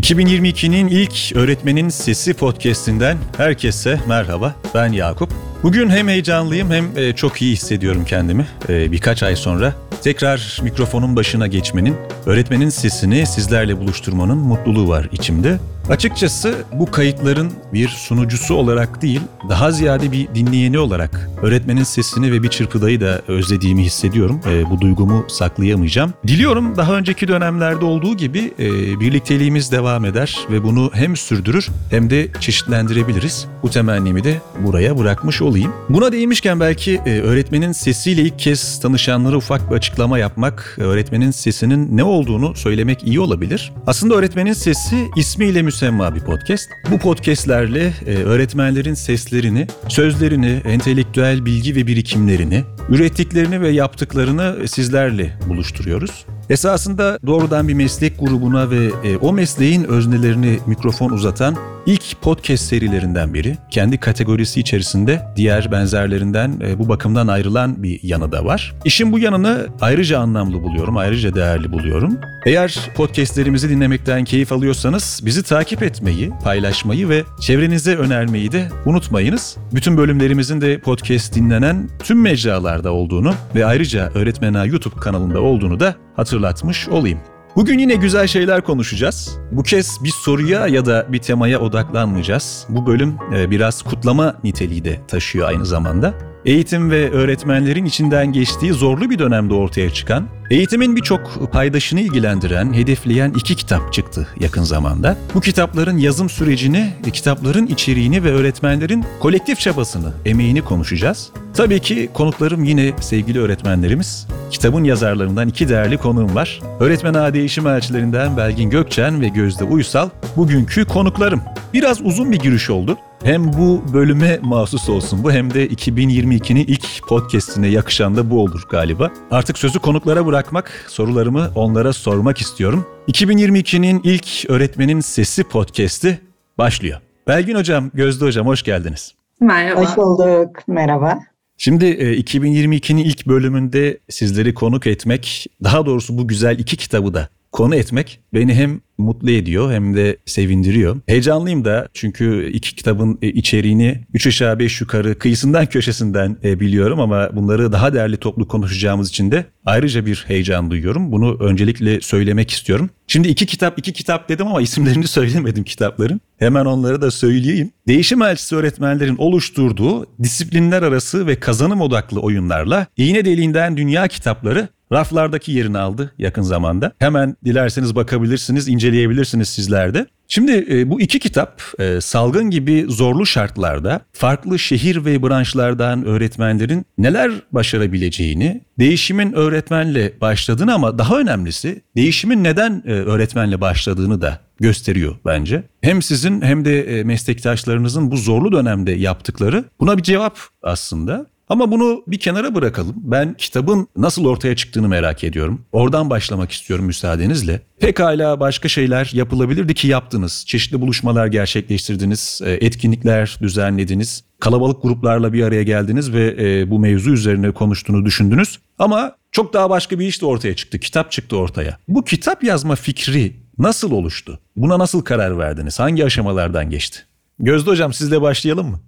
2022'nin ilk Öğretmenin Sesi podcast'inden herkese merhaba. Ben Yakup. Bugün hem heyecanlıyım hem e, çok iyi hissediyorum kendimi. E, birkaç ay sonra tekrar mikrofonun başına geçmenin, öğretmenin sesini sizlerle buluşturmanın mutluluğu var içimde. Açıkçası bu kayıtların bir sunucusu olarak değil, daha ziyade bir dinleyeni olarak öğretmenin sesini ve bir çırpıdayı da özlediğimi hissediyorum. E, bu duygumu saklayamayacağım. Diliyorum daha önceki dönemlerde olduğu gibi e, birlikteliğimiz devam eder ve bunu hem sürdürür hem de çeşitlendirebiliriz. Bu temennimi de buraya bırakmış olayım. Buna değinmişken belki e, öğretmenin sesiyle ilk kez tanışanlara ufak bir açıklama yapmak, öğretmenin sesinin ne olduğunu söylemek iyi olabilir. Aslında öğretmenin sesi ismiyle müsemma bir podcast. Bu podcastlerle e, öğretmenlerin seslerini, sözlerini, entelektüel bilgi ve birikimlerini, ürettiklerini ve yaptıklarını sizlerle buluşturuyoruz. Esasında doğrudan bir meslek grubuna ve e, o mesleğin öznelerini mikrofon uzatan ilk podcast serilerinden biri. Kendi kategorisi içerisinde diğer benzerlerinden e, bu bakımdan ayrılan bir yanı da var. İşin bu yanını ayrıca anlamlı buluyorum, ayrıca değerli buluyorum. Eğer podcastlerimizi dinlemekten keyif alıyorsanız bizi takip etmeyi, paylaşmayı ve çevrenize önermeyi de unutmayınız. Bütün bölümlerimizin de podcast dinlenen tüm mecralarda olduğunu ve ayrıca Öğretmena YouTube kanalında olduğunu da hatırlatmış olayım. Bugün yine güzel şeyler konuşacağız. Bu kez bir soruya ya da bir temaya odaklanmayacağız. Bu bölüm e, biraz kutlama niteliği de taşıyor aynı zamanda. Eğitim ve öğretmenlerin içinden geçtiği zorlu bir dönemde ortaya çıkan, eğitimin birçok paydaşını ilgilendiren, hedefleyen iki kitap çıktı yakın zamanda. Bu kitapların yazım sürecini, kitapların içeriğini ve öğretmenlerin kolektif çabasını, emeğini konuşacağız. Tabii ki konuklarım yine sevgili öğretmenlerimiz. Kitabın yazarlarından iki değerli konuğum var. Öğretmen ağa değişim elçilerinden Belgin Gökçen ve Gözde Uysal bugünkü konuklarım. Biraz uzun bir giriş oldu. Hem bu bölüme mahsus olsun bu hem de 2022'nin ilk podcastine yakışan da bu olur galiba. Artık sözü konuklara bırakmak, sorularımı onlara sormak istiyorum. 2022'nin ilk Öğretmenin Sesi podcast'i başlıyor. Belgin Hocam, Gözde Hocam hoş geldiniz. Merhaba. Hoş bulduk. Merhaba. Şimdi 2022'nin ilk bölümünde sizleri konuk etmek, daha doğrusu bu güzel iki kitabı da konu etmek beni hem mutlu ediyor hem de sevindiriyor. Heyecanlıyım da çünkü iki kitabın e, içeriğini üç aşağı beş yukarı kıyısından köşesinden e, biliyorum ama bunları daha değerli toplu konuşacağımız için de ayrıca bir heyecan duyuyorum. Bunu öncelikle söylemek istiyorum. Şimdi iki kitap iki kitap dedim ama isimlerini söylemedim kitapların. Hemen onları da söyleyeyim. Değişim elçisi öğretmenlerin oluşturduğu disiplinler arası ve kazanım odaklı oyunlarla iğne deliğinden dünya kitapları raflardaki yerini aldı yakın zamanda. Hemen dilerseniz bakabilirsiniz, inceleyebilirsiniz sizler de. Şimdi e, bu iki kitap e, salgın gibi zorlu şartlarda farklı şehir ve branşlardan öğretmenlerin neler başarabileceğini, değişimin öğretmenle başladığını ama daha önemlisi değişimin neden e, öğretmenle başladığını da gösteriyor bence. Hem sizin hem de meslektaşlarınızın bu zorlu dönemde yaptıkları buna bir cevap aslında. Ama bunu bir kenara bırakalım. Ben kitabın nasıl ortaya çıktığını merak ediyorum. Oradan başlamak istiyorum müsaadenizle. Pekala başka şeyler yapılabilirdi ki yaptınız. Çeşitli buluşmalar gerçekleştirdiniz, e, etkinlikler düzenlediniz. Kalabalık gruplarla bir araya geldiniz ve e, bu mevzu üzerine konuştuğunu düşündünüz. Ama çok daha başka bir iş de ortaya çıktı. Kitap çıktı ortaya. Bu kitap yazma fikri nasıl oluştu? Buna nasıl karar verdiniz? Hangi aşamalardan geçti? Gözde Hocam sizle başlayalım mı?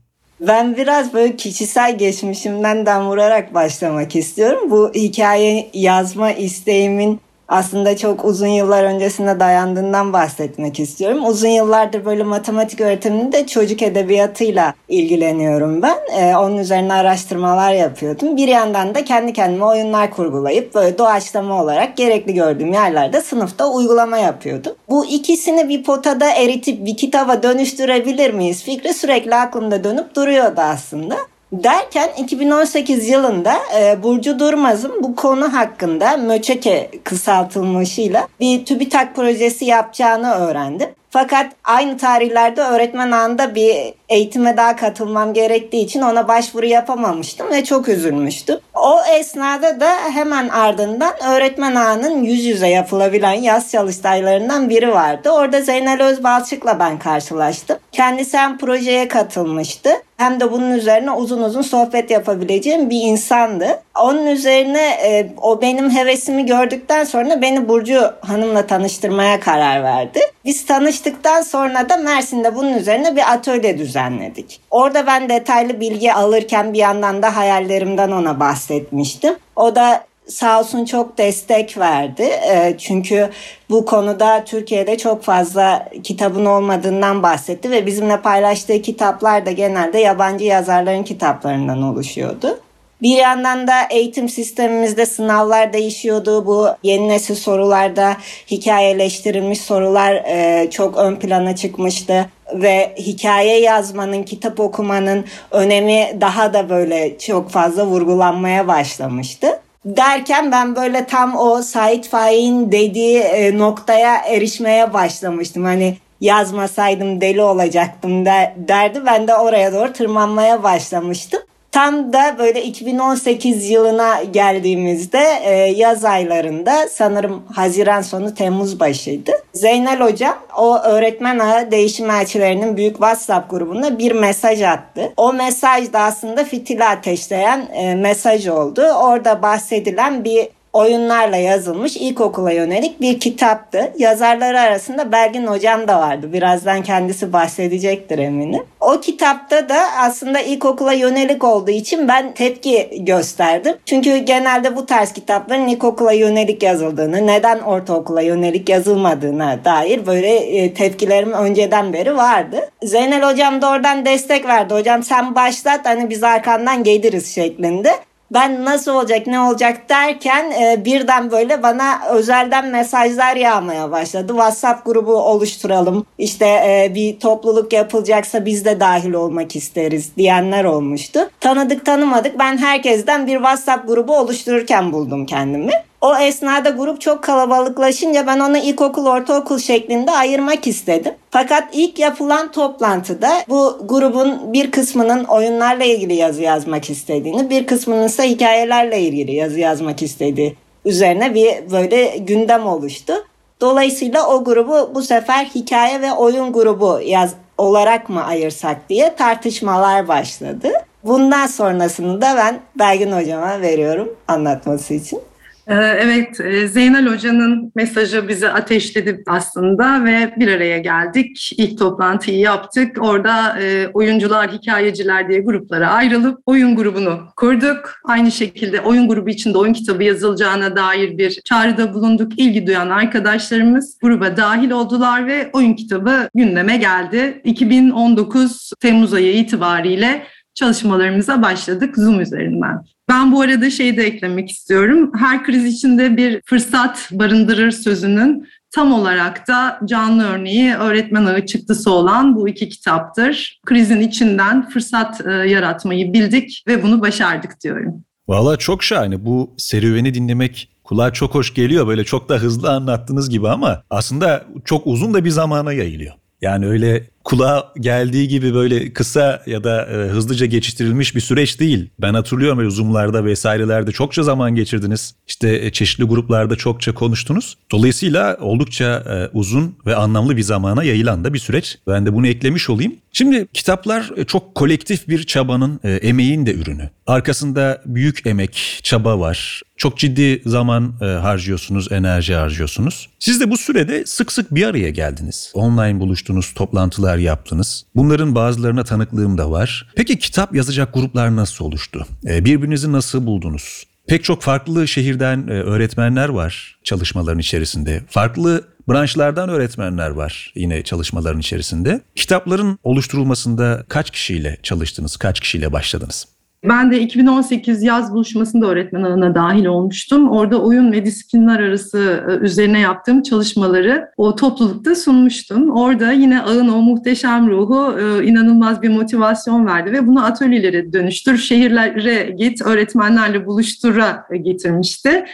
Ben biraz böyle kişisel geçmişimden den vurarak başlamak istiyorum. Bu hikaye yazma isteğimin aslında çok uzun yıllar öncesine dayandığından bahsetmek istiyorum. Uzun yıllardır böyle matematik öğretiminde çocuk edebiyatıyla ilgileniyorum ben. Ee, onun üzerine araştırmalar yapıyordum. Bir yandan da kendi kendime oyunlar kurgulayıp böyle doğaçlama olarak gerekli gördüğüm yerlerde sınıfta uygulama yapıyordum. Bu ikisini bir potada eritip bir kitaba dönüştürebilir miyiz fikri sürekli aklımda dönüp duruyordu aslında. Derken 2018 yılında e, Burcu Durmaz'ın bu konu hakkında Möçeke kısaltılmışıyla bir TÜBİTAK projesi yapacağını öğrendim. Fakat aynı tarihlerde öğretmen ağında bir eğitime daha katılmam gerektiği için ona başvuru yapamamıştım ve çok üzülmüştüm. O esnada da hemen ardından öğretmen ağının yüz yüze yapılabilen yaz çalıştaylarından biri vardı. Orada Zeynel Özbalçık'la ben karşılaştım. Kendisi hem projeye katılmıştı hem de bunun üzerine uzun uzun sohbet yapabileceğim bir insandı. Onun üzerine e, o benim hevesimi gördükten sonra beni Burcu Hanım'la tanıştırmaya karar verdi. Biz tanıştıktan sonra da Mersin'de bunun üzerine bir atölye düzenledik. Orada ben detaylı bilgi alırken bir yandan da hayallerimden ona bahsetmiştim. O da sağ olsun çok destek verdi. E, çünkü bu konuda Türkiye'de çok fazla kitabın olmadığından bahsetti ve bizimle paylaştığı kitaplar da genelde yabancı yazarların kitaplarından oluşuyordu. Bir yandan da eğitim sistemimizde sınavlar değişiyordu. Bu yeni nesil sorularda hikayeleştirilmiş sorular e, çok ön plana çıkmıştı ve hikaye yazmanın, kitap okumanın önemi daha da böyle çok fazla vurgulanmaya başlamıştı derken ben böyle tam o Said Faik'in dediği e, noktaya erişmeye başlamıştım. Hani yazmasaydım deli olacaktım der, derdi. Ben de oraya doğru tırmanmaya başlamıştım. Tam da böyle 2018 yılına geldiğimizde e, yaz aylarında sanırım Haziran sonu Temmuz başıydı. Zeynel Hocam o öğretmen ağı değişim elçilerinin büyük WhatsApp grubunda bir mesaj attı. O mesaj da aslında fitili ateşleyen e, mesaj oldu. Orada bahsedilen bir oyunlarla yazılmış ilkokula yönelik bir kitaptı. Yazarları arasında Belgin Hocam da vardı. Birazdan kendisi bahsedecektir eminim. O kitapta da aslında ilkokula yönelik olduğu için ben tepki gösterdim. Çünkü genelde bu tarz kitapların ilkokula yönelik yazıldığını, neden ortaokula yönelik yazılmadığına dair böyle e, tepkilerim önceden beri vardı. Zeynel Hocam da oradan destek verdi. Hocam sen başlat hani biz arkandan geliriz şeklinde ben nasıl olacak ne olacak derken e, birden böyle bana özelden mesajlar yağmaya başladı. WhatsApp grubu oluşturalım işte e, bir topluluk yapılacaksa biz de dahil olmak isteriz diyenler olmuştu. Tanıdık tanımadık ben herkesten bir WhatsApp grubu oluştururken buldum kendimi. O esnada grup çok kalabalıklaşınca ben onu ilkokul, ortaokul şeklinde ayırmak istedim. Fakat ilk yapılan toplantıda bu grubun bir kısmının oyunlarla ilgili yazı yazmak istediğini, bir kısmının ise hikayelerle ilgili yazı yazmak istediği üzerine bir böyle gündem oluştu. Dolayısıyla o grubu bu sefer hikaye ve oyun grubu yaz olarak mı ayırsak diye tartışmalar başladı. Bundan sonrasını da ben Belgin hocama veriyorum anlatması için. Ee, evet, e, Zeynel Hoca'nın mesajı bizi ateşledi aslında ve bir araya geldik. İlk toplantıyı yaptık. Orada e, oyuncular, hikayeciler diye gruplara ayrılıp oyun grubunu kurduk. Aynı şekilde oyun grubu içinde oyun kitabı yazılacağına dair bir çağrıda bulunduk. İlgi duyan arkadaşlarımız gruba dahil oldular ve oyun kitabı gündeme geldi. 2019 Temmuz ayı itibariyle çalışmalarımıza başladık Zoom üzerinden. Ben bu arada şey de eklemek istiyorum. Her kriz içinde bir fırsat barındırır sözünün tam olarak da canlı örneği öğretmen ağı çıktısı olan bu iki kitaptır. Krizin içinden fırsat e, yaratmayı bildik ve bunu başardık diyorum. Valla çok şahane. Bu serüveni dinlemek kulağa çok hoş geliyor. Böyle çok da hızlı anlattığınız gibi ama aslında çok uzun da bir zamana yayılıyor. Yani öyle kulağa geldiği gibi böyle kısa ya da e, hızlıca geçiştirilmiş bir süreç değil. Ben hatırlıyorum böyle Zoom'larda vesairelerde çokça zaman geçirdiniz. İşte e, çeşitli gruplarda çokça konuştunuz. Dolayısıyla oldukça e, uzun ve anlamlı bir zamana yayılan da bir süreç. Ben de bunu eklemiş olayım. Şimdi kitaplar e, çok kolektif bir çabanın, e, emeğin de ürünü. Arkasında büyük emek, çaba var. Çok ciddi zaman e, harcıyorsunuz, enerji harcıyorsunuz. Siz de bu sürede sık sık bir araya geldiniz. Online buluştunuz, toplantılar yaptınız. Bunların bazılarına tanıklığım da var. Peki kitap yazacak gruplar nasıl oluştu? E, birbirinizi nasıl buldunuz? Pek çok farklı şehirden e, öğretmenler var çalışmaların içerisinde. Farklı branşlardan öğretmenler var yine çalışmaların içerisinde. Kitapların oluşturulmasında kaç kişiyle çalıştınız, kaç kişiyle başladınız? Ben de 2018 yaz buluşmasında öğretmen ağına dahil olmuştum. Orada oyun ve disiplinler arası e, üzerine yaptığım çalışmaları o toplulukta sunmuştum. Orada yine ağın o muhteşem ruhu e, inanılmaz bir motivasyon verdi ve bunu atölyelere dönüştür, şehirlere git, öğretmenlerle buluştura getirmişti.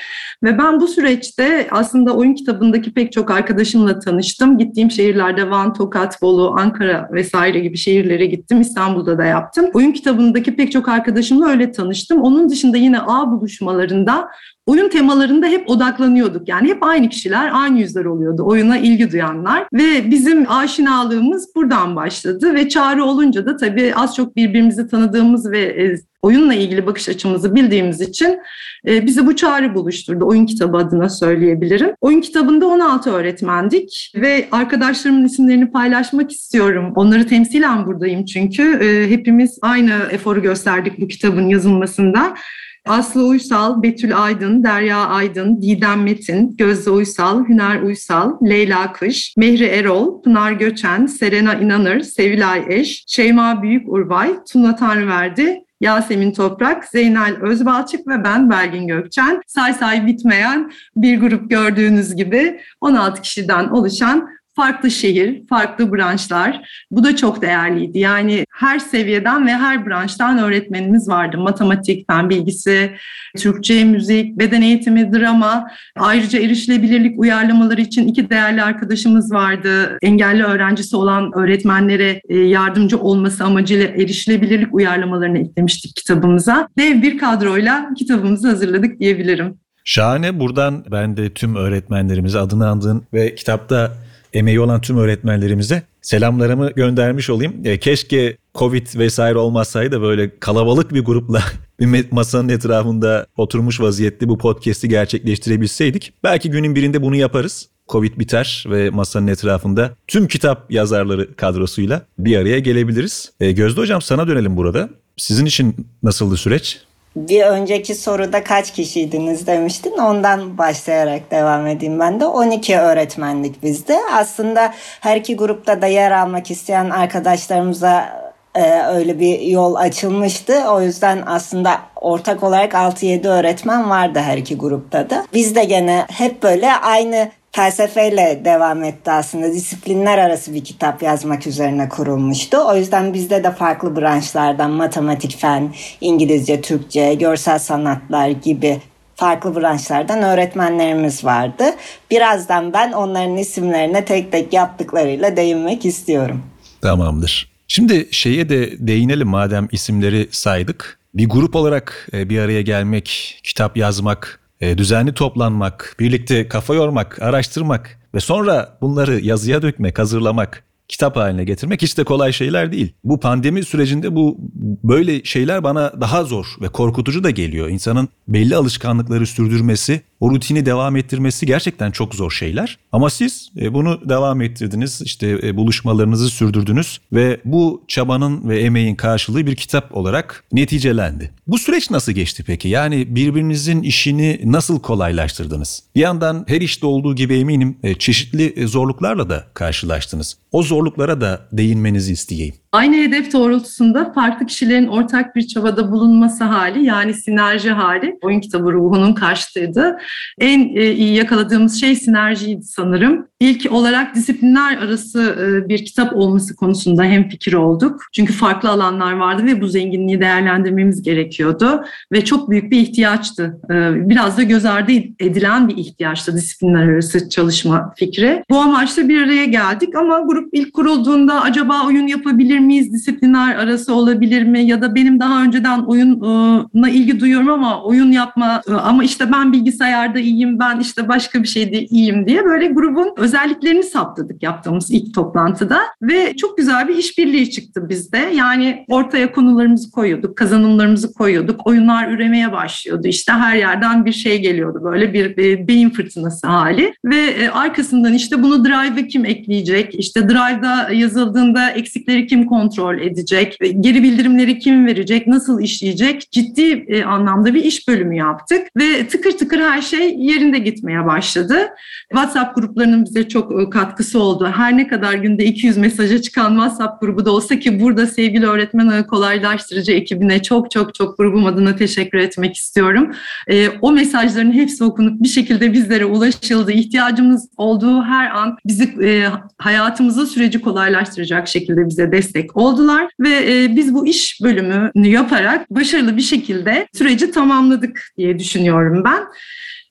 Ve ben bu süreçte aslında oyun kitabındaki pek çok arkadaşımla tanıştım. Gittiğim şehirlerde Van, Tokat, Bolu, Ankara vesaire gibi şehirlere gittim. İstanbul'da da yaptım. Oyun kitabındaki pek çok arkadaşım arkadaşımla öyle tanıştım. Onun dışında yine ağ buluşmalarında oyun temalarında hep odaklanıyorduk. Yani hep aynı kişiler, aynı yüzler oluyordu. Oyuna ilgi duyanlar ve bizim aşinalığımız buradan başladı ve çağrı olunca da tabii az çok birbirimizi tanıdığımız ve e, oyunla ilgili bakış açımızı bildiğimiz için e, bizi bu çağrı buluşturdu. Oyun kitabı adına söyleyebilirim. Oyun kitabında 16 öğretmendik ve arkadaşlarımın isimlerini paylaşmak istiyorum. Onları temsilen buradayım çünkü e, hepimiz aynı eforu gösterdik bu kitabın yazılmasında. Aslı Uysal, Betül Aydın, Derya Aydın, Didem Metin, Gözde Uysal, Hüner Uysal, Leyla Kış, Mehri Erol, Pınar Göçen, Serena İnanır, Sevilay Eş, Şeyma Büyük Urbay, Tuna Tanrıverdi, Yasemin Toprak, Zeynel Özbalçık ve ben Belgin Gökçen. Say say bitmeyen bir grup gördüğünüz gibi 16 kişiden oluşan farklı şehir, farklı branşlar. Bu da çok değerliydi. Yani her seviyeden ve her branştan öğretmenimiz vardı. Matematik, fen bilgisi, Türkçe, müzik, beden eğitimi, drama. Ayrıca erişilebilirlik uyarlamaları için iki değerli arkadaşımız vardı. Engelli öğrencisi olan öğretmenlere e, yardımcı olması amacıyla erişilebilirlik uyarlamalarını eklemiştik kitabımıza. Dev bir kadroyla kitabımızı hazırladık diyebilirim. Şahane. Buradan ben de tüm öğretmenlerimize adını andığın ve kitapta emeği olan tüm öğretmenlerimize selamlarımı göndermiş olayım. E, keşke Covid vesaire olmasaydı böyle kalabalık bir grupla bir masanın etrafında oturmuş vaziyette bu podcast'i gerçekleştirebilseydik. Belki günün birinde bunu yaparız. Covid biter ve masanın etrafında tüm kitap yazarları kadrosuyla bir araya gelebiliriz. E, Gözde Hocam sana dönelim burada. Sizin için nasıldı süreç? Bir önceki soruda kaç kişiydiniz demiştin. Ondan başlayarak devam edeyim ben de. 12 öğretmenlik bizde. Aslında her iki grupta da yer almak isteyen arkadaşlarımıza e, öyle bir yol açılmıştı. O yüzden aslında ortak olarak 6-7 öğretmen vardı her iki grupta da. Biz de gene hep böyle aynı felsefeyle devam etti aslında. Disiplinler arası bir kitap yazmak üzerine kurulmuştu. O yüzden bizde de farklı branşlardan matematik, fen, İngilizce, Türkçe, görsel sanatlar gibi farklı branşlardan öğretmenlerimiz vardı. Birazdan ben onların isimlerine tek tek yaptıklarıyla değinmek istiyorum. Tamamdır. Şimdi şeye de değinelim madem isimleri saydık. Bir grup olarak e, bir araya gelmek, kitap yazmak, e, düzenli toplanmak, birlikte kafa yormak, araştırmak ve sonra bunları yazıya dökmek, hazırlamak, kitap haline getirmek hiç de kolay şeyler değil. Bu pandemi sürecinde bu böyle şeyler bana daha zor ve korkutucu da geliyor. İnsanın belli alışkanlıkları sürdürmesi, o rutini devam ettirmesi gerçekten çok zor şeyler. Ama siz e, bunu devam ettirdiniz, işte e, buluşmalarınızı sürdürdünüz ve bu çabanın ve emeğin karşılığı bir kitap olarak neticelendi. Bu süreç nasıl geçti peki? Yani birbirinizin işini nasıl kolaylaştırdınız? Bir yandan her işte olduğu gibi eminim e, çeşitli zorluklarla da karşılaştınız. O zorluklara da değinmenizi isteyeyim. Aynı hedef doğrultusunda farklı kişilerin ortak bir çabada bulunması hali yani sinerji hali oyun kitabı ruhunun karşıtıydı. En e, iyi yakaladığımız şey sinerjiydi sanırım. İlk olarak disiplinler arası e, bir kitap olması konusunda hem fikir olduk. Çünkü farklı alanlar vardı ve bu zenginliği değerlendirmemiz gerekiyordu. Ve çok büyük bir ihtiyaçtı. E, biraz da göz ardı edilen bir ihtiyaçtı disiplinler arası çalışma fikri. Bu amaçla bir araya geldik ama grup ilk kurulduğunda acaba oyun yapabilir miyiz, disiplinler arası olabilir mi? Ya da benim daha önceden oyuna ilgi duyuyorum ama oyun yapma ama işte ben bilgisayarda iyiyim, ben işte başka bir şeyde iyiyim diye böyle grubun özelliklerini saptadık yaptığımız ilk toplantıda ve çok güzel bir işbirliği çıktı bizde. Yani ortaya konularımızı koyuyorduk, kazanımlarımızı koyuyorduk, oyunlar üremeye başlıyordu. İşte her yerden bir şey geliyordu böyle bir, bir beyin fırtınası hali ve arkasından işte bunu Drive'a kim ekleyecek, işte Drive'da yazıldığında eksikleri kim kontrol edecek, geri bildirimleri kim verecek, nasıl işleyecek ciddi e, anlamda bir iş bölümü yaptık ve tıkır tıkır her şey yerinde gitmeye başladı. WhatsApp gruplarının bize çok e, katkısı oldu. Her ne kadar günde 200 mesaja çıkan WhatsApp grubu da olsa ki burada sevgili öğretmen ağı kolaylaştırıcı ekibine çok çok çok grubum adına teşekkür etmek istiyorum. E, o mesajların hepsi okunup bir şekilde bizlere ulaşıldı. İhtiyacımız olduğu her an bizi e, hayatımızı süreci kolaylaştıracak şekilde bize destek oldular ve biz bu iş bölümünü yaparak başarılı bir şekilde süreci tamamladık diye düşünüyorum ben.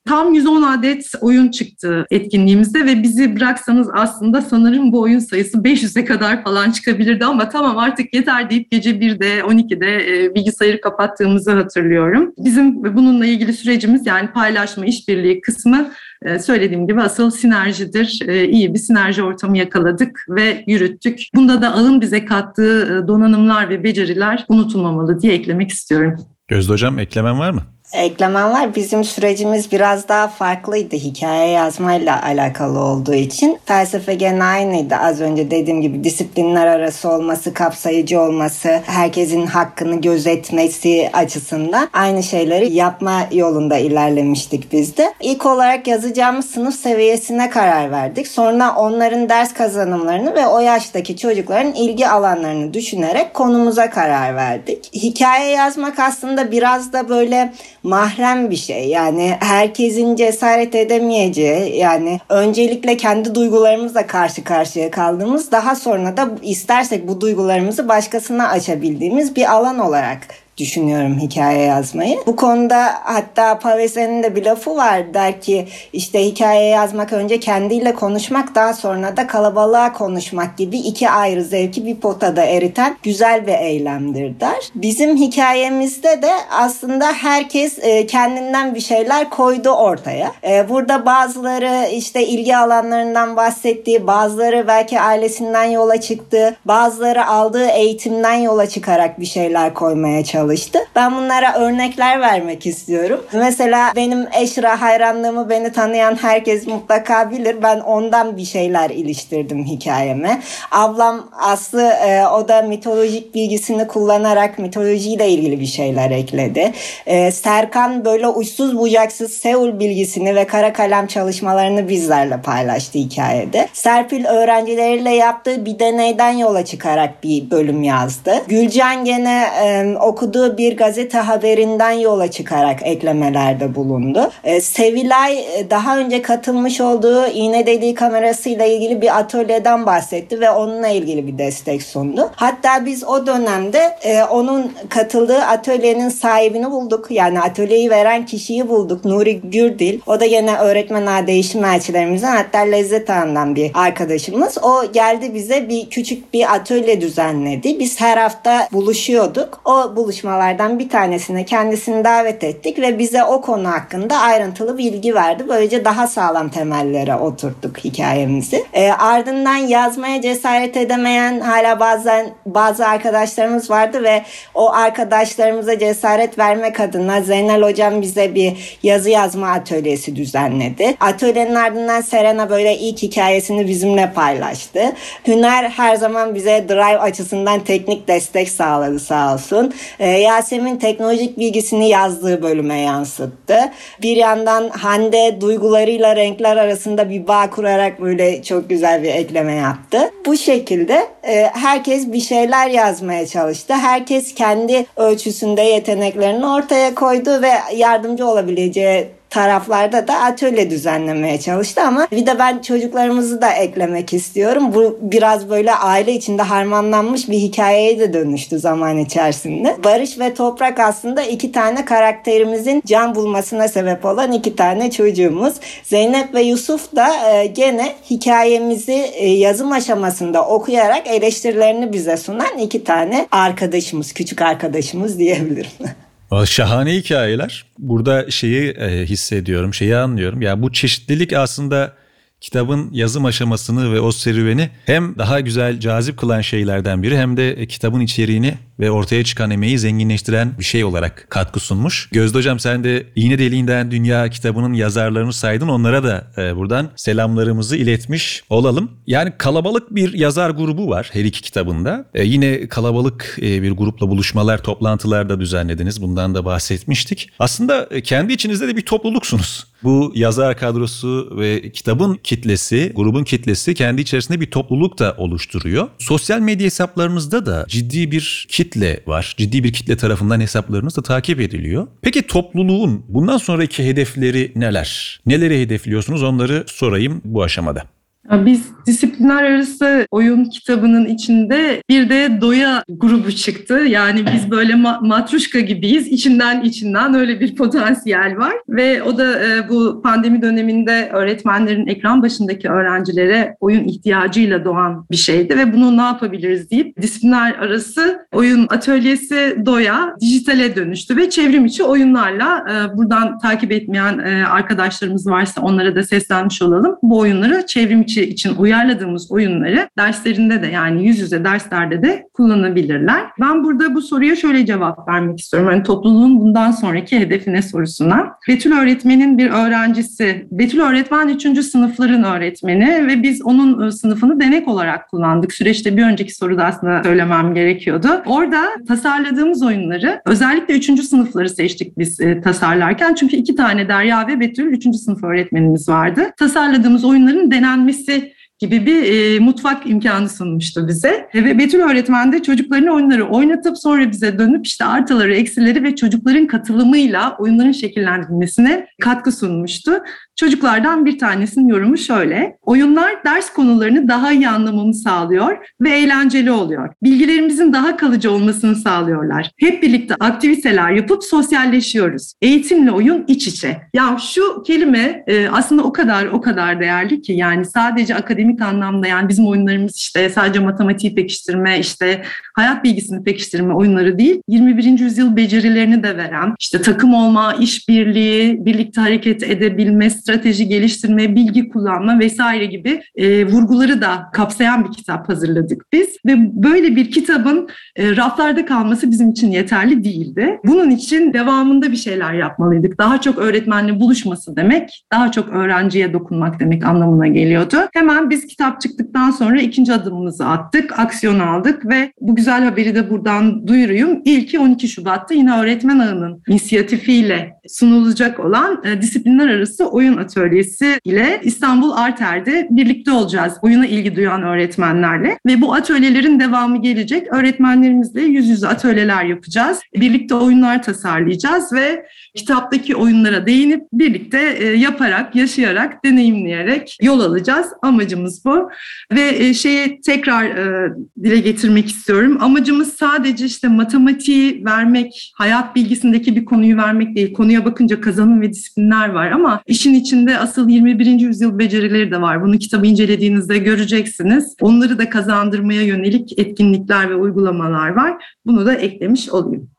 Tam 110 adet oyun çıktı etkinliğimizde ve bizi bıraksanız aslında sanırım bu oyun sayısı 500'e kadar falan çıkabilirdi ama tamam artık yeter deyip gece 1'de 12'de e, bilgisayarı kapattığımızı hatırlıyorum. Bizim bununla ilgili sürecimiz yani paylaşma, işbirliği kısmı e, söylediğim gibi asıl sinerjidir. E, iyi bir sinerji ortamı yakaladık ve yürüttük. Bunda da ağın bize kattığı donanımlar ve beceriler unutulmamalı diye eklemek istiyorum. Gözde Hocam eklemen var mı? Eklemem var. Bizim sürecimiz biraz daha farklıydı hikaye yazmayla alakalı olduğu için. Felsefe gene aynıydı. Az önce dediğim gibi disiplinler arası olması, kapsayıcı olması, herkesin hakkını gözetmesi açısından aynı şeyleri yapma yolunda ilerlemiştik biz de. İlk olarak yazacağımız sınıf seviyesine karar verdik. Sonra onların ders kazanımlarını ve o yaştaki çocukların ilgi alanlarını düşünerek konumuza karar verdik. Hikaye yazmak aslında biraz da böyle mahrem bir şey. Yani herkesin cesaret edemeyeceği yani öncelikle kendi duygularımızla karşı karşıya kaldığımız daha sonra da istersek bu duygularımızı başkasına açabildiğimiz bir alan olarak düşünüyorum hikaye yazmayı. Bu konuda hatta Pavesen'in de bir lafı var der ki işte hikaye yazmak önce kendiyle konuşmak daha sonra da kalabalığa konuşmak gibi iki ayrı zevki bir potada eriten güzel bir eylemdir der. Bizim hikayemizde de aslında herkes e, kendinden bir şeyler koydu ortaya. E, burada bazıları işte ilgi alanlarından bahsettiği, bazıları belki ailesinden yola çıktı, bazıları aldığı eğitimden yola çıkarak bir şeyler koymaya çalıştı çalıştı. Ben bunlara örnekler vermek istiyorum. Mesela benim Eşra hayranlığımı beni tanıyan herkes mutlaka bilir. Ben ondan bir şeyler iliştirdim hikayeme. Ablam Aslı e, o da mitolojik bilgisini kullanarak mitolojiyle ilgili bir şeyler ekledi. E, Serkan böyle uçsuz bucaksız Seul bilgisini ve kara kalem çalışmalarını bizlerle paylaştı hikayede. Serpil öğrencileriyle yaptığı bir deneyden yola çıkarak bir bölüm yazdı. Gülcan gene e, okuduğu bir gazete haberinden yola çıkarak eklemelerde bulundu. E, Sevilay e, daha önce katılmış olduğu iğne deliği kamerasıyla ilgili bir atölyeden bahsetti ve onunla ilgili bir destek sundu. Hatta biz o dönemde e, onun katıldığı atölyenin sahibini bulduk. Yani atölyeyi veren kişiyi bulduk. Nuri Gürdil. O da yine öğretmen ağa değişim elçilerimizden hatta Lezzet Ağa'ndan bir arkadaşımız. O geldi bize bir küçük bir atölye düzenledi. Biz her hafta buluşuyorduk. O buluşmalar konuşmalardan bir tanesine kendisini davet ettik ve bize o konu hakkında ayrıntılı bilgi verdi. Böylece daha sağlam temellere oturttuk hikayemizi. E, ardından yazmaya cesaret edemeyen hala bazen bazı arkadaşlarımız vardı ve o arkadaşlarımıza cesaret vermek adına Zeynel hocam bize bir yazı yazma atölyesi düzenledi. Atölyenin ardından Serena böyle ilk hikayesini bizimle paylaştı. Hüner her zaman bize drive açısından teknik destek sağladı sağ olsun. E, Yasemin teknolojik bilgisini yazdığı bölüme yansıttı. Bir yandan Hande duygularıyla renkler arasında bir bağ kurarak böyle çok güzel bir ekleme yaptı. Bu şekilde e, herkes bir şeyler yazmaya çalıştı. Herkes kendi ölçüsünde yeteneklerini ortaya koydu ve yardımcı olabileceği taraflarda da atölye düzenlemeye çalıştı ama bir de ben çocuklarımızı da eklemek istiyorum. Bu biraz böyle aile içinde harmanlanmış bir hikayeye de dönüştü zaman içerisinde. Barış ve Toprak aslında iki tane karakterimizin can bulmasına sebep olan iki tane çocuğumuz. Zeynep ve Yusuf da e, gene hikayemizi e, yazım aşamasında okuyarak eleştirilerini bize sunan iki tane arkadaşımız, küçük arkadaşımız diyebilirim. Şahane hikayeler. Burada şeyi e, hissediyorum, şeyi anlıyorum. Ya yani bu çeşitlilik aslında kitabın yazım aşamasını ve o serüveni hem daha güzel, cazip kılan şeylerden biri hem de kitabın içeriğini ve ortaya çıkan emeği zenginleştiren bir şey olarak katkı sunmuş. Gözde Hocam sen de İğne Deliğinden Dünya kitabının yazarlarını saydın. Onlara da e, buradan selamlarımızı iletmiş olalım. Yani kalabalık bir yazar grubu var her iki kitabında. E, yine kalabalık e, bir grupla buluşmalar, toplantılar da düzenlediniz. Bundan da bahsetmiştik. Aslında e, kendi içinizde de bir topluluksunuz. Bu yazar kadrosu ve kitabın kitlesi, grubun kitlesi kendi içerisinde bir topluluk da oluşturuyor. Sosyal medya hesaplarınızda da ciddi bir kitle var. Ciddi bir kitle tarafından hesaplarınız da takip ediliyor. Peki topluluğun bundan sonraki hedefleri neler? Neleri hedefliyorsunuz onları sorayım bu aşamada. Biz disiplinler arası oyun kitabının içinde bir de doya grubu çıktı. Yani biz böyle ma- matruşka gibiyiz. İçinden içinden öyle bir potansiyel var. Ve o da e, bu pandemi döneminde öğretmenlerin ekran başındaki öğrencilere oyun ihtiyacıyla doğan bir şeydi. Ve bunu ne yapabiliriz deyip disiplinler arası oyun atölyesi doya dijitale dönüştü. Ve çevrim içi oyunlarla e, buradan takip etmeyen e, arkadaşlarımız varsa onlara da seslenmiş olalım. Bu oyunları çevrim içi için uyarladığımız oyunları derslerinde de yani yüz yüze derslerde de kullanabilirler. Ben burada bu soruya şöyle cevap vermek istiyorum. Yani topluluğun bundan sonraki hedefine sorusuna. Betül öğretmenin bir öğrencisi. Betül öğretmen 3. sınıfların öğretmeni ve biz onun ıı, sınıfını denek olarak kullandık. Süreçte bir önceki soruda aslında söylemem gerekiyordu. Orada tasarladığımız oyunları özellikle 3. sınıfları seçtik biz e, tasarlarken. Çünkü iki tane Derya ve Betül 3. sınıf öğretmenimiz vardı. Tasarladığımız oyunların denenmesi sais, gibi bir e, mutfak imkanı sunmuştu bize. E, ve Betül öğretmen de çocukların oyunları oynatıp sonra bize dönüp işte artıları, eksileri ve çocukların katılımıyla oyunların şekillendirilmesine katkı sunmuştu. Çocuklardan bir tanesinin yorumu şöyle. Oyunlar ders konularını daha iyi anlamamı sağlıyor ve eğlenceli oluyor. Bilgilerimizin daha kalıcı olmasını sağlıyorlar. Hep birlikte aktiviteler yapıp sosyalleşiyoruz. Eğitimle oyun iç içe. Ya şu kelime e, aslında o kadar o kadar değerli ki yani sadece akademik anlamda yani bizim oyunlarımız işte sadece matematiği pekiştirme, işte hayat bilgisini pekiştirme oyunları değil. 21. yüzyıl becerilerini de veren, işte takım olma, işbirliği, birlikte hareket edebilme, strateji geliştirme, bilgi kullanma vesaire gibi e, vurguları da kapsayan bir kitap hazırladık biz. Ve böyle bir kitabın e, raflarda kalması bizim için yeterli değildi. Bunun için devamında bir şeyler yapmalıydık. Daha çok öğretmenle buluşması demek, daha çok öğrenciye dokunmak demek anlamına geliyordu. Hemen biz kitap çıktıktan sonra ikinci adımımızı attık, aksiyon aldık ve bu güzel haberi de buradan duyuruyum. İlki 12 Şubat'ta yine öğretmen ağının inisiyatifiyle sunulacak olan e, disiplinler arası oyun atölyesi ile İstanbul Arter'de birlikte olacağız. Oyuna ilgi duyan öğretmenlerle ve bu atölyelerin devamı gelecek. Öğretmenlerimizle yüz yüze atölyeler yapacağız. Birlikte oyunlar tasarlayacağız ve kitaptaki oyunlara değinip birlikte e, yaparak, yaşayarak, deneyimleyerek yol alacağız. Amacımız bu. Ve e, şeye tekrar e, dile getirmek istiyorum. Amacımız sadece işte matematiği vermek, hayat bilgisindeki bir konuyu vermek değil. Konuya bakınca kazanım ve disiplinler var ama işin içinde asıl 21. yüzyıl becerileri de var. Bunu kitabı incelediğinizde göreceksiniz. Onları da kazandırmaya yönelik etkinlikler ve uygulamalar var. Bunu da eklemiş olayım.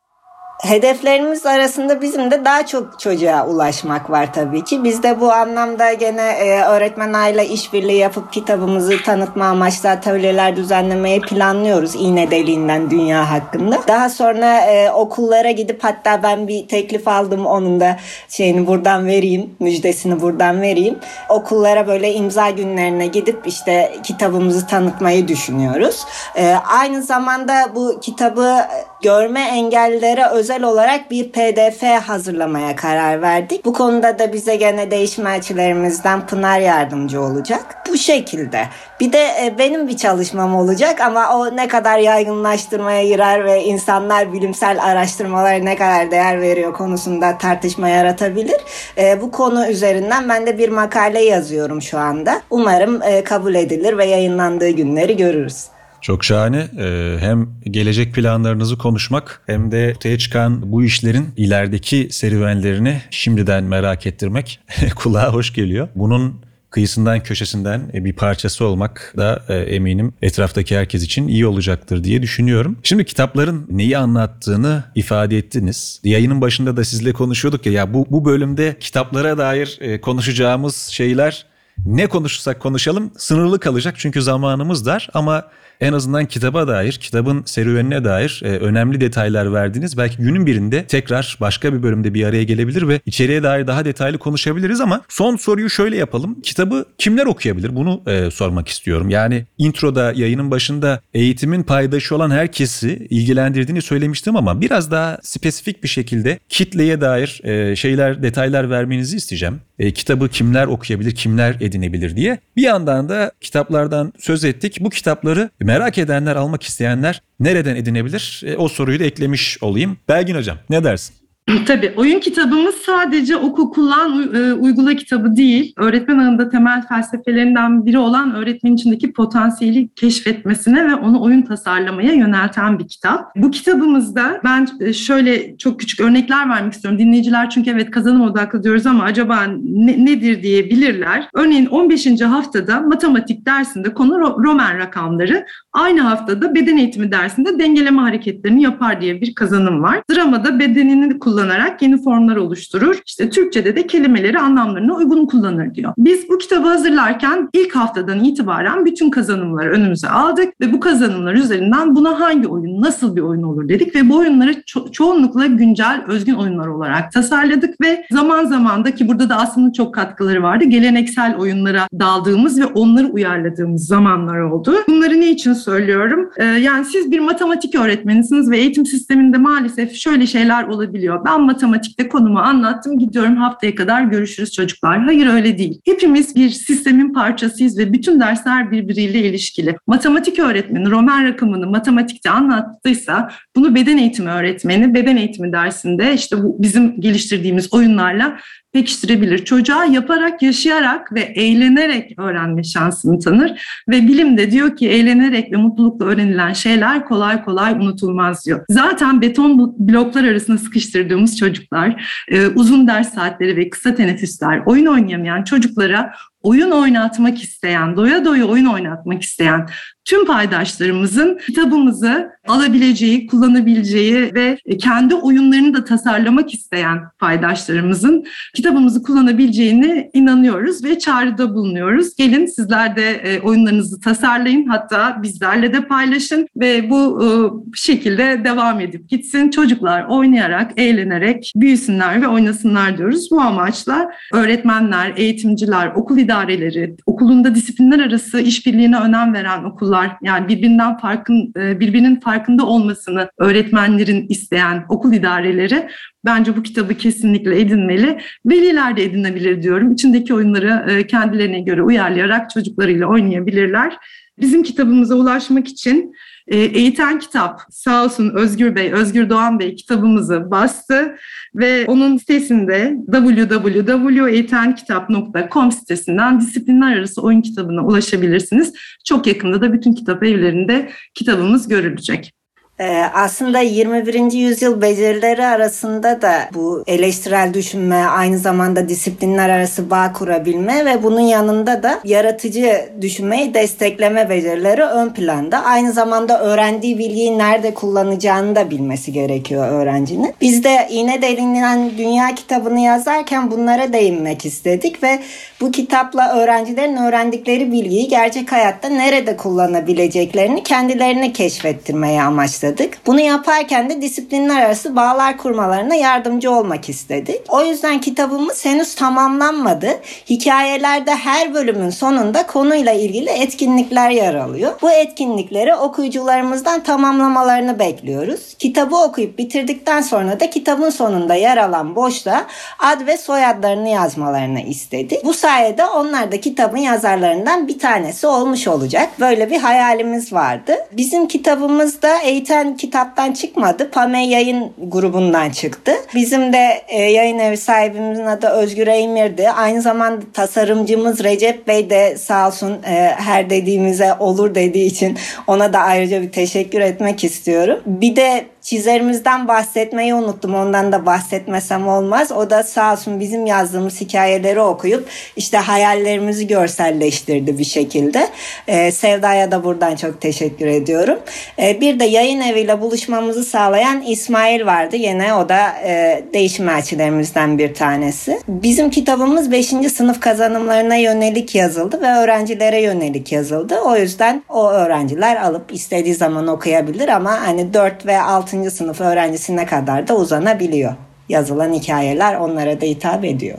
Hedeflerimiz arasında bizim de daha çok çocuğa ulaşmak var tabii ki. Biz de bu anlamda gene e, öğretmen aile işbirliği yapıp kitabımızı tanıtma amaçlı atölyeler düzenlemeyi planlıyoruz. İğne deliğinden dünya hakkında. Daha sonra e, okullara gidip hatta ben bir teklif aldım onun da şeyini buradan vereyim, müjdesini buradan vereyim. Okullara böyle imza günlerine gidip işte kitabımızı tanıtmayı düşünüyoruz. E, aynı zamanda bu kitabı görme engellilere özel olarak bir pdf hazırlamaya karar verdik. Bu konuda da bize gene değişim elçilerimizden Pınar yardımcı olacak. Bu şekilde. Bir de e, benim bir çalışmam olacak ama o ne kadar yaygınlaştırmaya girer ve insanlar bilimsel araştırmalara ne kadar değer veriyor konusunda tartışma yaratabilir. E, bu konu üzerinden ben de bir makale yazıyorum şu anda. Umarım e, kabul edilir ve yayınlandığı günleri görürüz. Çok şahane. Ee, hem gelecek planlarınızı konuşmak hem de ortaya çıkan bu işlerin ilerideki serüvenlerini şimdiden merak ettirmek kulağa hoş geliyor. Bunun kıyısından köşesinden e, bir parçası olmak da e, eminim etraftaki herkes için iyi olacaktır diye düşünüyorum. Şimdi kitapların neyi anlattığını ifade ettiniz. Yayının başında da sizle konuşuyorduk ya ya bu bu bölümde kitaplara dair e, konuşacağımız şeyler ne konuşursak konuşalım sınırlı kalacak çünkü zamanımız dar ama en azından kitaba dair, kitabın serüvenine dair e, önemli detaylar verdiniz. Belki günün birinde tekrar başka bir bölümde bir araya gelebilir ve içeriye dair daha detaylı konuşabiliriz ama son soruyu şöyle yapalım. Kitabı kimler okuyabilir? Bunu e, sormak istiyorum. Yani introda, yayının başında eğitimin paydaşı olan herkesi ilgilendirdiğini söylemiştim ama biraz daha spesifik bir şekilde kitleye dair e, şeyler, detaylar vermenizi isteyeceğim. E, kitabı kimler okuyabilir, kimler edinebilir diye. Bir yandan da kitaplardan söz ettik. Bu kitapları merak edenler, almak isteyenler nereden edinebilir? E, o soruyu da eklemiş olayım. Belgin Hocam ne dersin? Tabii oyun kitabımız sadece oku kullan e, uygula kitabı değil. Öğretmen ağında temel felsefelerinden biri olan öğretmenin içindeki potansiyeli keşfetmesine ve onu oyun tasarlamaya yönelten bir kitap. Bu kitabımızda ben e, şöyle çok küçük örnekler vermek istiyorum. Dinleyiciler çünkü evet kazanım odaklı diyoruz ama acaba ne, nedir diyebilirler. Örneğin 15. haftada matematik dersinde konu Roman rakamları. Aynı haftada beden eğitimi dersinde dengeleme hareketlerini yapar diye bir kazanım var. Dramada bedenini kullanarak yeni formlar oluşturur. İşte Türkçe'de de kelimeleri anlamlarına uygun kullanır diyor. Biz bu kitabı hazırlarken ilk haftadan itibaren bütün kazanımları önümüze aldık ve bu kazanımlar üzerinden buna hangi oyun, nasıl bir oyun olur dedik ve bu oyunları ço- çoğunlukla güncel, özgün oyunlar olarak tasarladık ve zaman zaman da ki burada da aslında çok katkıları vardı. Geleneksel oyunlara daldığımız ve onları uyarladığımız zamanlar oldu. Bunları ne için söylüyorum? Ee, yani siz bir matematik öğretmenisiniz ve eğitim sisteminde maalesef şöyle şeyler olabiliyor. Ben matematikte konumu anlattım, gidiyorum haftaya kadar görüşürüz çocuklar. Hayır öyle değil. Hepimiz bir sistemin parçasıyız ve bütün dersler birbiriyle ilişkili. Matematik öğretmeni Roman rakamını matematikte anlattıysa bunu beden eğitimi öğretmeni beden eğitimi dersinde işte bu bizim geliştirdiğimiz oyunlarla pekiştirebilir. Çocuğa yaparak, yaşayarak ve eğlenerek öğrenme şansını tanır ve bilim de diyor ki eğlenerek ve mutlulukla öğrenilen şeyler kolay kolay unutulmaz diyor. Zaten beton bloklar arasında sıkıştırdığımız çocuklar, e, uzun ders saatleri ve kısa teneffüsler, oyun oynayamayan çocuklara oyun oynatmak isteyen, doya doya oyun oynatmak isteyen tüm paydaşlarımızın kitabımızı alabileceği, kullanabileceği ve kendi oyunlarını da tasarlamak isteyen paydaşlarımızın kitabımızı kullanabileceğine inanıyoruz ve çağrıda bulunuyoruz. Gelin sizler de e, oyunlarınızı tasarlayın hatta bizlerle de paylaşın ve bu e, şekilde devam edip gitsin. Çocuklar oynayarak, eğlenerek büyüsünler ve oynasınlar diyoruz. Bu amaçla öğretmenler, eğitimciler, okul idareleri, okulunda disiplinler arası işbirliğine önem veren okullar yani birbirinden farkın e, birbirinin farkında olmasını öğretmenlerin isteyen okul idareleri bence bu kitabı kesinlikle edinmeli. Veliler de edinebilir diyorum. İçindeki oyunları e, kendilerine göre uyarlayarak çocuklarıyla oynayabilirler. Bizim kitabımıza ulaşmak için e, Eğiten Kitap sağ olsun Özgür Bey, Özgür Doğan Bey kitabımızı bastı ve onun sitesinde www.eğitenkitap.com sitesinden disiplinler arası oyun kitabına ulaşabilirsiniz. Çok yakında da bütün kitap evlerinde kitabımız görülecek. Ee, aslında 21. yüzyıl becerileri arasında da bu eleştirel düşünme, aynı zamanda disiplinler arası bağ kurabilme ve bunun yanında da yaratıcı düşünmeyi destekleme becerileri ön planda. Aynı zamanda öğrendiği bilgiyi nerede kullanacağını da bilmesi gerekiyor öğrencinin. Biz de İğne Delinden Dünya kitabını yazarken bunlara değinmek istedik ve bu kitapla öğrencilerin öğrendikleri bilgiyi gerçek hayatta nerede kullanabileceklerini kendilerine keşfettirmeye amaçladık başladık. Bunu yaparken de disiplinler arası bağlar kurmalarına yardımcı olmak istedik. O yüzden kitabımız henüz tamamlanmadı. Hikayelerde her bölümün sonunda konuyla ilgili etkinlikler yer alıyor. Bu etkinlikleri okuyucularımızdan tamamlamalarını bekliyoruz. Kitabı okuyup bitirdikten sonra da kitabın sonunda yer alan boşluğa ad ve soyadlarını yazmalarını istedik. Bu sayede onlar da kitabın yazarlarından bir tanesi olmuş olacak. Böyle bir hayalimiz vardı. Bizim kitabımızda eğitim zaten kitaptan çıkmadı. Pame yayın grubundan çıktı. Bizim de e, yayın evi sahibimizin adı Özgür Eymir'di. Aynı zamanda tasarımcımız Recep Bey de sağ olsun e, her dediğimize olur dediği için ona da ayrıca bir teşekkür etmek istiyorum. Bir de çizerimizden bahsetmeyi unuttum. Ondan da bahsetmesem olmaz. O da sağ olsun bizim yazdığımız hikayeleri okuyup işte hayallerimizi görselleştirdi bir şekilde. Ee, Sevda'ya da buradan çok teşekkür ediyorum. Ee, bir de yayın eviyle buluşmamızı sağlayan İsmail vardı. Yine o da e, değişim elçilerimizden bir tanesi. Bizim kitabımız 5. sınıf kazanımlarına yönelik yazıldı ve öğrencilere yönelik yazıldı. O yüzden o öğrenciler alıp istediği zaman okuyabilir ama hani 4 ve 6 6. sınıf öğrencisine kadar da uzanabiliyor. Yazılan hikayeler onlara da hitap ediyor.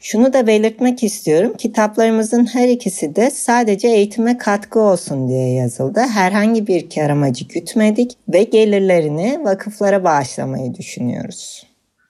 Şunu da belirtmek istiyorum. Kitaplarımızın her ikisi de sadece eğitime katkı olsun diye yazıldı. Herhangi bir kar amacı gütmedik ve gelirlerini vakıflara bağışlamayı düşünüyoruz.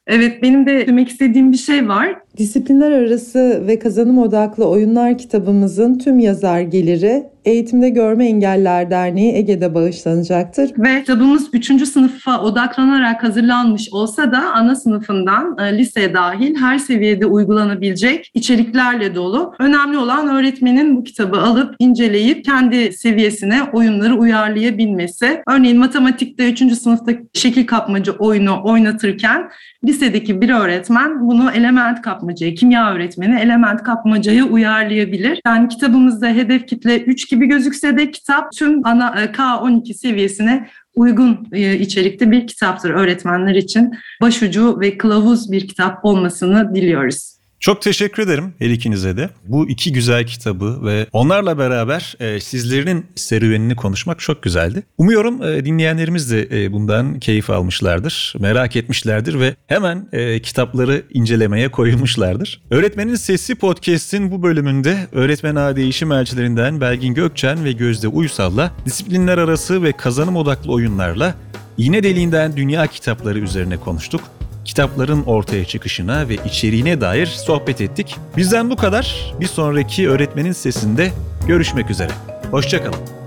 Evet benim de demek istediğim bir şey var. Disiplinler arası ve kazanım odaklı oyunlar kitabımızın tüm yazar geliri Eğitimde Görme Engelliler Derneği Ege'de bağışlanacaktır. Ve kitabımız 3. sınıfa odaklanarak hazırlanmış olsa da ana sınıfından e, liseye dahil her seviyede uygulanabilecek içeriklerle dolu. Önemli olan öğretmenin bu kitabı alıp inceleyip kendi seviyesine oyunları uyarlayabilmesi. Örneğin matematikte 3. sınıfta şekil kapmaca oyunu oynatırken lisedeki bir öğretmen bunu element kapmacaya, kimya öğretmeni element kapmacaya uyarlayabilir. Yani kitabımızda hedef kitle 3 gibi gözükse de kitap tüm ana e, K12 seviyesine uygun e, içerikte bir kitaptır öğretmenler için. Başucu ve kılavuz bir kitap olmasını diliyoruz. Çok teşekkür ederim her ikinize de. Bu iki güzel kitabı ve onlarla beraber e, sizlerin serüvenini konuşmak çok güzeldi. Umuyorum e, dinleyenlerimiz de e, bundan keyif almışlardır, merak etmişlerdir ve hemen e, kitapları incelemeye koyulmuşlardır. Öğretmenin Sesi Podcast'in bu bölümünde öğretmen ağ değişim elçilerinden Belgin Gökçen ve Gözde Uysal'la disiplinler arası ve kazanım odaklı oyunlarla İğne deliğinden dünya kitapları üzerine konuştuk kitapların ortaya çıkışına ve içeriğine dair sohbet ettik. Bizden bu kadar. Bir sonraki öğretmenin sesinde görüşmek üzere. Hoşçakalın.